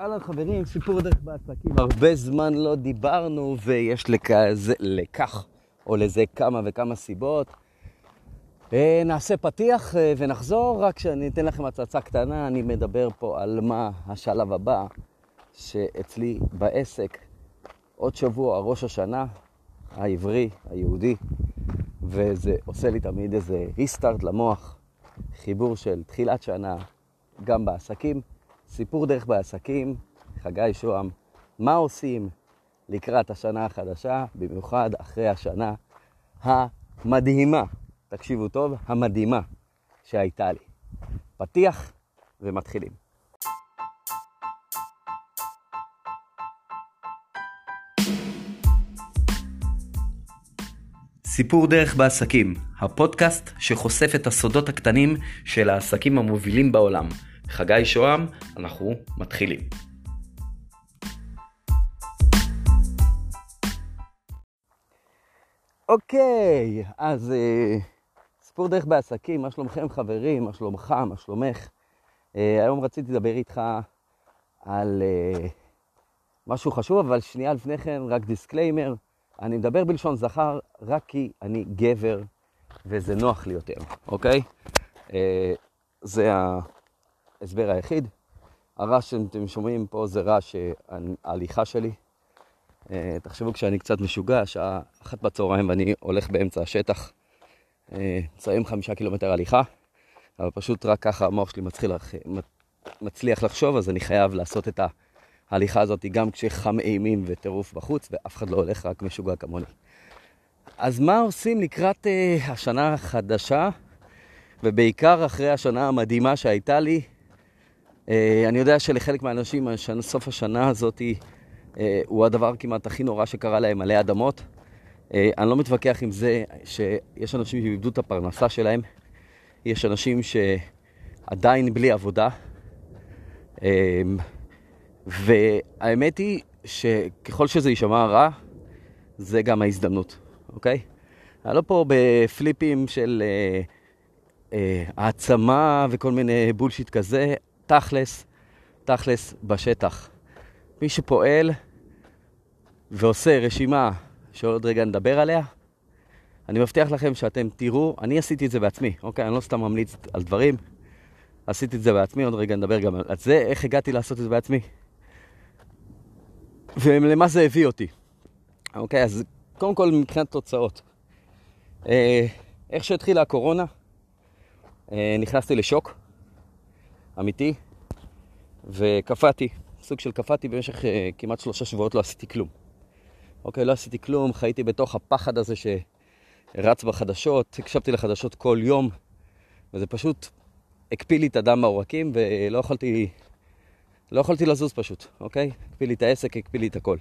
אהלן חברים, סיפור דרך בעסקים. הרבה זמן לא דיברנו ויש לכזה, לכך או לזה כמה וכמה סיבות. אה, נעשה פתיח אה, ונחזור, רק שאני אתן לכם הצצה קטנה, אני מדבר פה על מה השלב הבא שאצלי בעסק. עוד שבוע, ראש השנה, העברי, היהודי, וזה עושה לי תמיד איזה ריסטארט למוח, חיבור של תחילת שנה, גם בעסקים. סיפור דרך בעסקים, חגי שוהם, מה עושים לקראת השנה החדשה, במיוחד אחרי השנה המדהימה, תקשיבו טוב, המדהימה שהייתה לי. פתיח ומתחילים. סיפור דרך בעסקים, הפודקאסט שחושף את הסודות הקטנים של העסקים המובילים בעולם. חגי שוהם, אנחנו מתחילים. אוקיי, אז אה, סיפור דרך בעסקים, מה שלומכם חברים, מה שלומך, מה שלומך? אה, היום רציתי לדבר איתך על אה, משהו חשוב, אבל שנייה לפני כן, רק disclaimer, אני מדבר בלשון זכר רק כי אני גבר וזה נוח לי יותר, אוקיי? אה, זה ה... ההסבר היחיד. הרעש שאתם שומעים פה זה רעש ההליכה שלי. אה, תחשבו כשאני קצת משוגע, שעה אחת בצהריים ואני הולך באמצע השטח, מסיים אה, חמישה קילומטר הליכה, אבל פשוט רק ככה המוח שלי מצליח, מצליח לחשוב, אז אני חייב לעשות את ההליכה הזאת גם כשחם אימים וטירוף בחוץ, ואף אחד לא הולך, רק משוגע כמוני. אז מה עושים לקראת uh, השנה החדשה, ובעיקר אחרי השנה המדהימה שהייתה לי, אה, אני יודע שלחלק מהאנשים סוף השנה הזאת אה, הוא הדבר כמעט הכי נורא שקרה להם עלי אדמות. אה, אני לא מתווכח עם זה שיש אנשים שאיבדו את הפרנסה שלהם, יש אנשים שעדיין בלי עבודה, והאמת היא שככל שזה יישמע רע, זה גם ההזדמנות, אוקיי? אני לא פה בפליפים של העצמה וכל מיני בולשיט כזה, תכלס, תכלס בשטח. מי שפועל ועושה רשימה שעוד רגע נדבר עליה, אני מבטיח לכם שאתם תראו, אני עשיתי את זה בעצמי, אוקיי? אני לא סתם ממליץ על דברים, עשיתי את זה בעצמי, עוד רגע נדבר גם על זה, איך הגעתי לעשות את זה בעצמי. ולמה זה הביא אותי. אוקיי, אז קודם כל מבחינת תוצאות. אה, איך שהתחילה הקורונה, אה, נכנסתי לשוק. אמיתי, וקפאתי, סוג של קפאתי במשך uh, כמעט שלושה שבועות לא עשיתי כלום. אוקיי, לא עשיתי כלום, חייתי בתוך הפחד הזה שרץ בחדשות, הקשבתי לחדשות כל יום, וזה פשוט הקפיא לי את הדם בעורקים ולא יכולתי, לא יכולתי לזוז פשוט, אוקיי? הקפיא לי את העסק, הקפיא לי את הכל.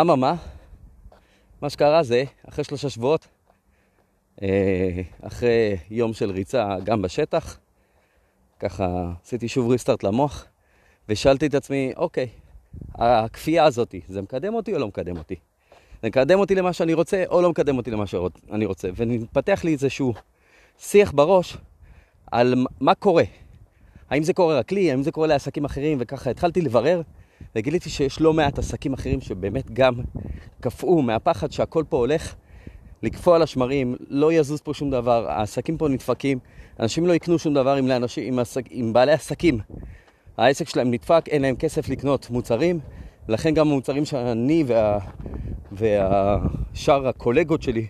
אממה, מה שקרה זה, אחרי שלושה שבועות, אה, אחרי יום של ריצה גם בשטח, ככה עשיתי שוב ריסטארט למוח, ושאלתי את עצמי, אוקיי, הכפייה הזאת, זה מקדם אותי או לא מקדם אותי? זה מקדם אותי למה שאני רוצה או לא מקדם אותי למה שאני רוצה? ונתפתח לי איזשהו שיח בראש על מה קורה. האם זה קורה רק לי, האם זה קורה לעסקים אחרים, וככה התחלתי לברר, וגיליתי שיש לא מעט עסקים אחרים שבאמת גם קפאו מהפחד שהכל פה הולך לקפוא על השמרים, לא יזוז פה שום דבר, העסקים פה נדפקים, אנשים לא יקנו שום דבר עם, לאנשים, עם, עסק, עם בעלי עסקים. העסק שלהם נדפק, אין להם כסף לקנות מוצרים, לכן גם המוצרים שאני וה, והשאר הקולגות שלי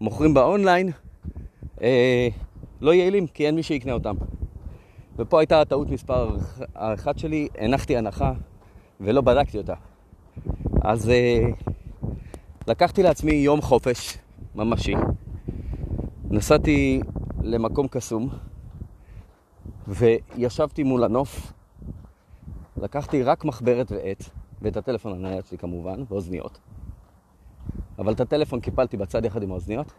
מוכרים באונליין אה, לא יעילים, כי אין מי שיקנה אותם. ופה הייתה הטעות מספר אחת שלי, הנחתי הנחה ולא בדקתי אותה. אז אה, לקחתי לעצמי יום חופש ממשי. נסעתי למקום קסום וישבתי מול הנוף. לקחתי רק מחברת ועט, ואת הטלפון הנייד שלי כמובן, ואוזניות. אבל את הטלפון קיפלתי בצד יחד עם האוזניות,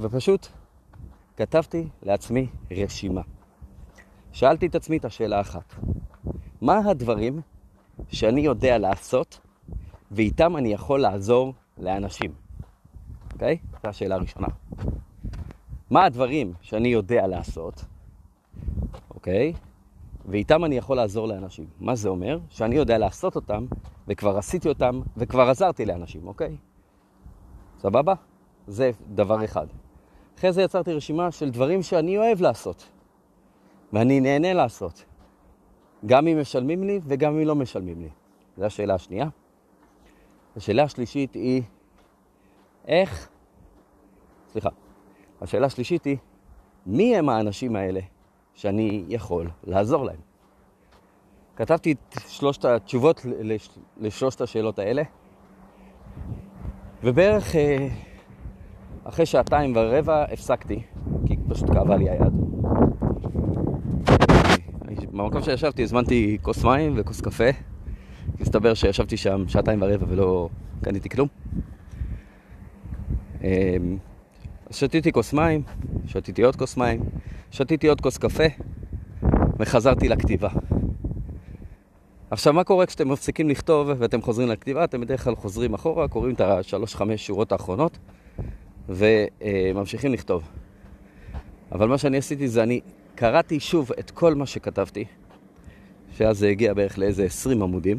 ופשוט כתבתי לעצמי רשימה. שאלתי את עצמי את השאלה אחת, מה הדברים שאני יודע לעשות ואיתם אני יכול לעזור לאנשים? אוקיי? זו השאלה הראשונה. מה הדברים שאני יודע לעשות, אוקיי? ואיתם אני יכול לעזור לאנשים. מה זה אומר? שאני יודע לעשות אותם, וכבר עשיתי אותם, וכבר עזרתי לאנשים, אוקיי? סבבה? זה דבר אחד. אחרי זה יצרתי רשימה של דברים שאני אוהב לעשות, ואני נהנה לעשות, גם אם משלמים לי וגם אם לא משלמים לי. זו השאלה השנייה. השאלה השלישית היא, איך, סליחה, השאלה השלישית היא, מי הם האנשים האלה שאני יכול לעזור להם? כתבתי את שלושת התשובות לשלושת השאלות האלה, ובערך אה, אחרי שעתיים ורבע הפסקתי, כי פשוט כאבה לי היד. במקום שישבתי הזמנתי כוס מים וכוס קפה. הסתבר שישבתי שם שעתיים ורבע ולא קניתי כלום. שתיתי כוס מים, שתיתי עוד כוס מים, שתיתי עוד כוס קפה וחזרתי לכתיבה. עכשיו, מה קורה כשאתם מפסיקים לכתוב ואתם חוזרים לכתיבה? אתם בדרך כלל חוזרים אחורה, קוראים את השלוש-חמש שורות האחרונות וממשיכים לכתוב. אבל מה שאני עשיתי זה אני קראתי שוב את כל מה שכתבתי, שאז זה הגיע בערך לאיזה 20 עמודים,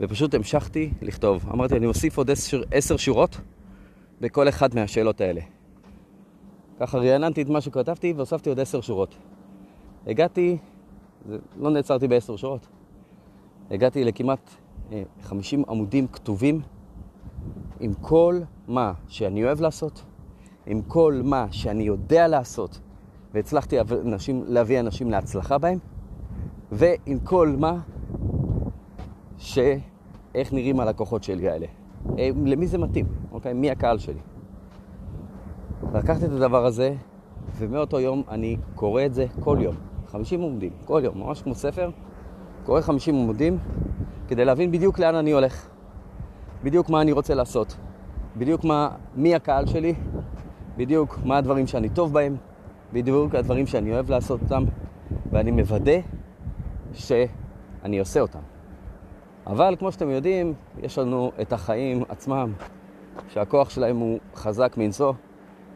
ופשוט המשכתי לכתוב. אמרתי, אני מוסיף עוד עשר, עשר שורות בכל אחד מהשאלות האלה. ככה רעננתי את מה שכתבתי והוספתי עוד עשר שורות. הגעתי, לא נעצרתי בעשר שורות, הגעתי לכמעט אה, 50 עמודים כתובים עם כל מה שאני אוהב לעשות, עם כל מה שאני יודע לעשות, והצלחתי אנשים, להביא אנשים להצלחה בהם, ועם כל מה ש... איך נראים הלקוחות שלי האלה. אה, למי זה מתאים, אוקיי? מי הקהל שלי. לקחתי את הדבר הזה, ומאותו יום אני קורא את זה כל יום. 50 עמודים, כל יום, ממש כמו ספר. קורא 50 עמודים כדי להבין בדיוק לאן אני הולך. בדיוק מה אני רוצה לעשות. בדיוק מה, מי הקהל שלי, בדיוק מה הדברים שאני טוב בהם, בדיוק הדברים שאני אוהב לעשות אותם, ואני מוודא שאני עושה אותם. אבל כמו שאתם יודעים, יש לנו את החיים עצמם, שהכוח שלהם הוא חזק מנשוא,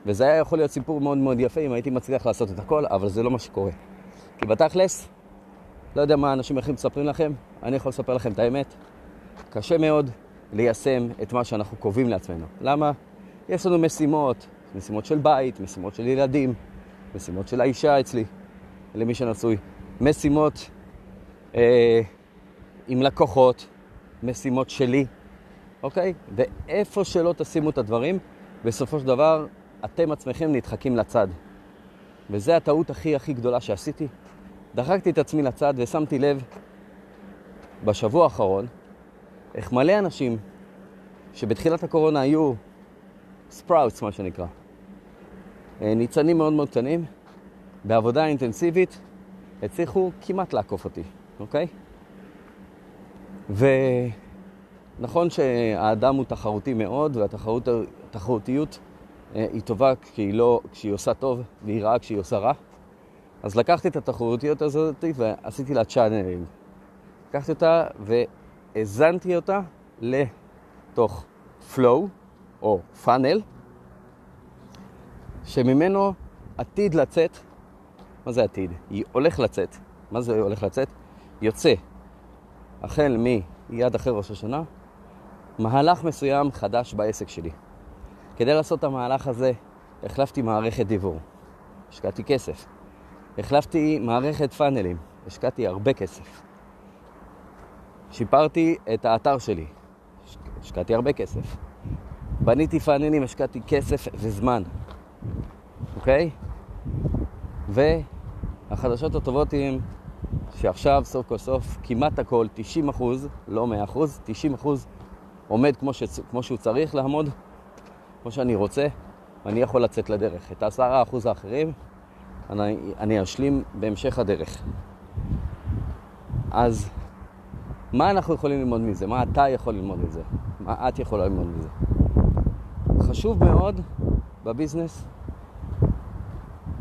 וזה היה יכול להיות סיפור מאוד מאוד יפה אם הייתי מצליח לעשות את הכל, אבל זה לא מה שקורה. כי בתכלס, לא יודע מה אנשים אחרים מספרים לכם, אני יכול לספר לכם את האמת. קשה מאוד ליישם את מה שאנחנו קובעים לעצמנו. למה? יש לנו משימות, משימות של בית, משימות של ילדים, משימות של האישה אצלי, למי שנשוי, משימות אה, עם לקוחות, משימות שלי, אוקיי? ואיפה שלא תשימו את הדברים, בסופו של דבר אתם עצמכם נדחקים לצד. וזו הטעות הכי הכי גדולה שעשיתי. דחקתי את עצמי לצד ושמתי לב בשבוע האחרון איך מלא אנשים שבתחילת הקורונה היו ספראוטס, מה שנקרא, אה, ניצנים מאוד מאוד קטנים, בעבודה אינטנסיבית, הצליחו כמעט לעקוף אותי, אוקיי? ונכון שהאדם הוא תחרותי מאוד, והתחרותיות אה, היא טובה כשהיא, לא, כשהיא עושה טוב, והיא רעה כשהיא עושה רע. אז לקחתי את התחרותיות הזאת ועשיתי לה צ'אנלינג. לקחתי אותה והזנתי אותה לתוך flow או funnel, שממנו עתיד לצאת, מה זה עתיד? היא הולך לצאת. מה זה הולך לצאת? יוצא החל מיד אחרי ראש השנה, מהלך מסוים חדש בעסק שלי. כדי לעשות את המהלך הזה, החלפתי מערכת דיבור. השקעתי כסף. החלפתי מערכת פאנלים. השקעתי הרבה כסף. שיפרתי את האתר שלי. השקעתי הרבה כסף. בניתי פאנלים, השקעתי כסף וזמן. אוקיי? והחדשות הטובות הן שעכשיו סוף כל סוף כמעט הכל, 90 אחוז, לא 100 אחוז, 90 אחוז עומד כמו, ש... כמו שהוא צריך לעמוד, כמו שאני רוצה, ואני יכול לצאת לדרך. את העשרה אחוז האחרים אני, אני אשלים בהמשך הדרך. אז מה אנחנו יכולים ללמוד מזה? מה אתה יכול ללמוד מזה? מה את יכולה ללמוד מזה? חשוב מאוד בביזנס,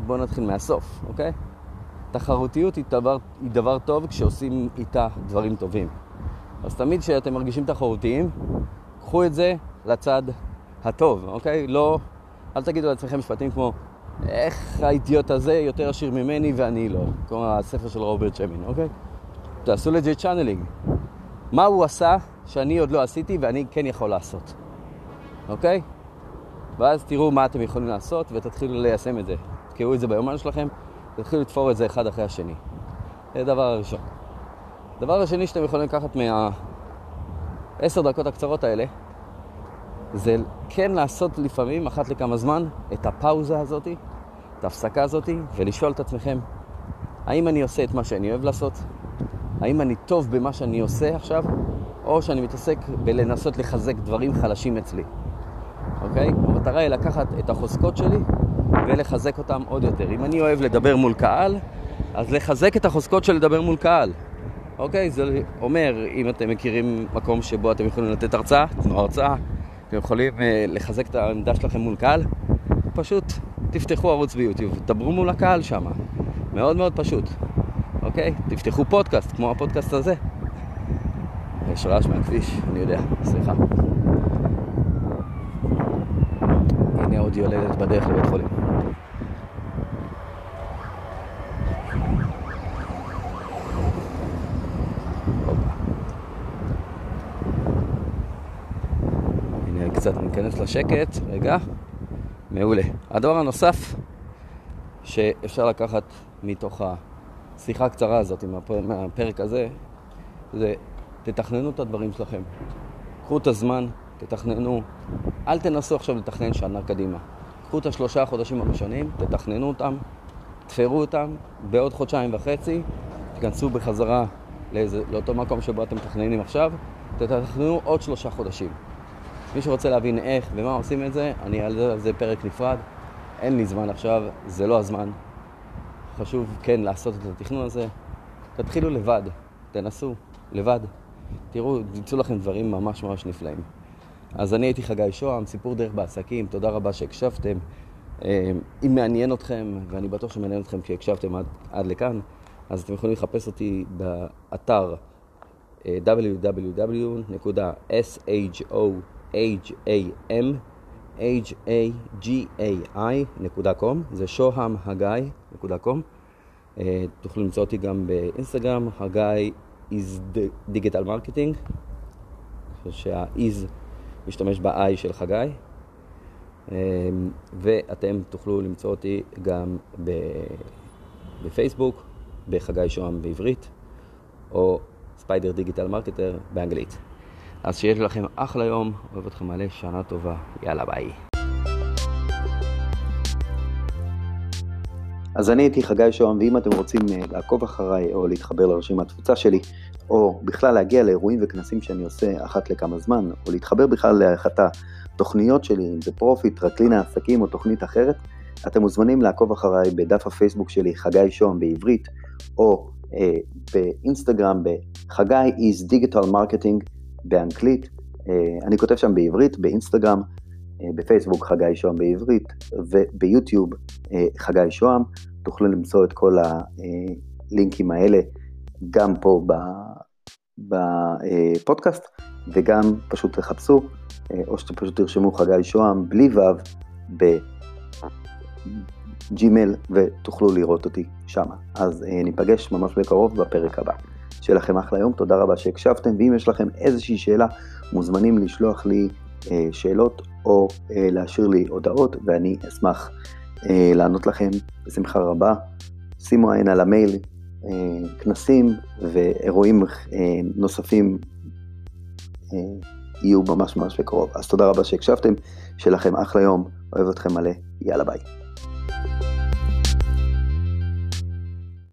בואו נתחיל מהסוף, אוקיי? תחרותיות היא דבר, היא דבר טוב כשעושים איתה דברים טובים. אז תמיד כשאתם מרגישים תחרותיים, קחו את זה לצד הטוב, אוקיי? לא, אל תגידו לעצמכם משפטים כמו, איך האידיוט הזה יותר עשיר ממני ואני לא. כלומר, הספר של רוברט שמין, אוקיי? תעשו לג'י channeling. מה הוא עשה שאני עוד לא עשיתי ואני כן יכול לעשות, אוקיי? ואז תראו מה אתם יכולים לעשות ותתחילו ליישם את זה. תקראו את זה ביומן שלכם, תתחילו לתפור את זה אחד אחרי השני. זה הדבר הראשון. הדבר השני שאתם יכולים לקחת מהעשר דקות הקצרות האלה, זה כן לעשות לפעמים, אחת לכמה זמן, את הפאוזה הזאת, את ההפסקה הזאת, ולשאול את עצמכם, האם אני עושה את מה שאני אוהב לעשות? האם אני טוב במה שאני עושה עכשיו? או שאני מתעסק בלנסות לחזק דברים חלשים אצלי, אוקיי? המטרה היא לקחת את החוזקות שלי ולחזק אותם עוד יותר. אם אני אוהב לדבר מול קהל, אז לחזק את החוזקות של לדבר מול קהל. אוקיי? זה אומר, אם אתם מכירים מקום שבו אתם יכולים לתת הרצאה, תנו הרצאה, אתם יכולים uh, לחזק את העמדה שלכם מול קהל, פשוט תפתחו ערוץ ביוטיוב, דברו מול הקהל שם. מאוד מאוד פשוט, אוקיי? תפתחו פודקאסט, כמו הפודקאסט הזה. יש רעש מהכביש, אני יודע, סליחה. הנה עוד יולדת בדרך לבית חולים. הנה קצת ניכנס לשקט, רגע. מעולה. הדבר הנוסף שאפשר לקחת מתוך השיחה הקצרה הזאת, מהפרק הזה, זה תתכננו את הדברים שלכם. קחו את הזמן, תתכננו. אל תנסו עכשיו לתכנן שנה קדימה. קחו את השלושה חודשים הראשונים, תתכננו אותם, תפרו אותם, בעוד חודשיים וחצי תיכנסו בחזרה לאיזה, לאותו מקום שבו אתם מתכננים עכשיו, תתכננו עוד שלושה חודשים. מי שרוצה להבין איך ומה עושים את זה, אני על זה פרק נפרד. אין לי זמן עכשיו, זה לא הזמן. חשוב כן לעשות את התכנון הזה. תתחילו לבד, תנסו, לבד. תראו, ימצאו לכם דברים ממש ממש נפלאים. אז אני הייתי חגי שוהם, סיפור דרך בעסקים, תודה רבה שהקשבתם. אה, אם מעניין אתכם, ואני בטוח שמעניין אתכם כי הקשבתם עד, עד לכאן, אז אתם יכולים לחפש אותי באתר אה, www.sham.com, זה שוהמהגי.com. אה, תוכלו למצוא אותי גם באינסטגרם, הגיא is digital marketing, שה-is משתמש ב-i של חגי, אמ, ואתם תוכלו למצוא אותי גם בפייסבוק, בחגי שוהם בעברית, או Spider Digital Marketer באנגלית. אז שיהיה לכם אחלה יום, אוהב אתכם מלא, שנה טובה, יאללה ביי. אז אני הייתי חגי שוהם, ואם אתם רוצים אה, לעקוב אחריי או להתחבר לרשימת התפוצה שלי, או בכלל להגיע לאירועים וכנסים שאני עושה אחת לכמה זמן, או להתחבר בכלל לאחת התוכניות שלי, אם זה Profit, טרקלין העסקים או תוכנית אחרת, אתם מוזמנים לעקוב אחריי בדף הפייסבוק שלי, חגי שוהם בעברית, או אה, באינסטגרם בחגי is digital marketing באנגלית, אה, אני כותב שם בעברית, באינסטגרם, אה, בפייסבוק חגי שוהם בעברית, וביוטיוב אה, חגי שוהם. תוכלו למצוא את כל הלינקים האלה גם פה בפודקאסט, וגם פשוט תחפשו, או שאתם פשוט תרשמו חגי שוהם בלי ו' בג'ימל ותוכלו לראות אותי שם. אז ניפגש ממש בקרוב בפרק הבא. שיהיה לכם אחלה יום, תודה רבה שהקשבתם, ואם יש לכם איזושהי שאלה, מוזמנים לשלוח לי אה, שאלות או אה, להשאיר לי הודעות, ואני אשמח אה, לענות לכם בשמחה רבה. שימו עין על המייל, אה, כנסים ואירועים אה, נוספים אה, יהיו ממש ממש בקרוב. אז תודה רבה שהקשבתם, שיהיה לכם אחלה יום, אוהב אתכם מלא, יאללה ביי.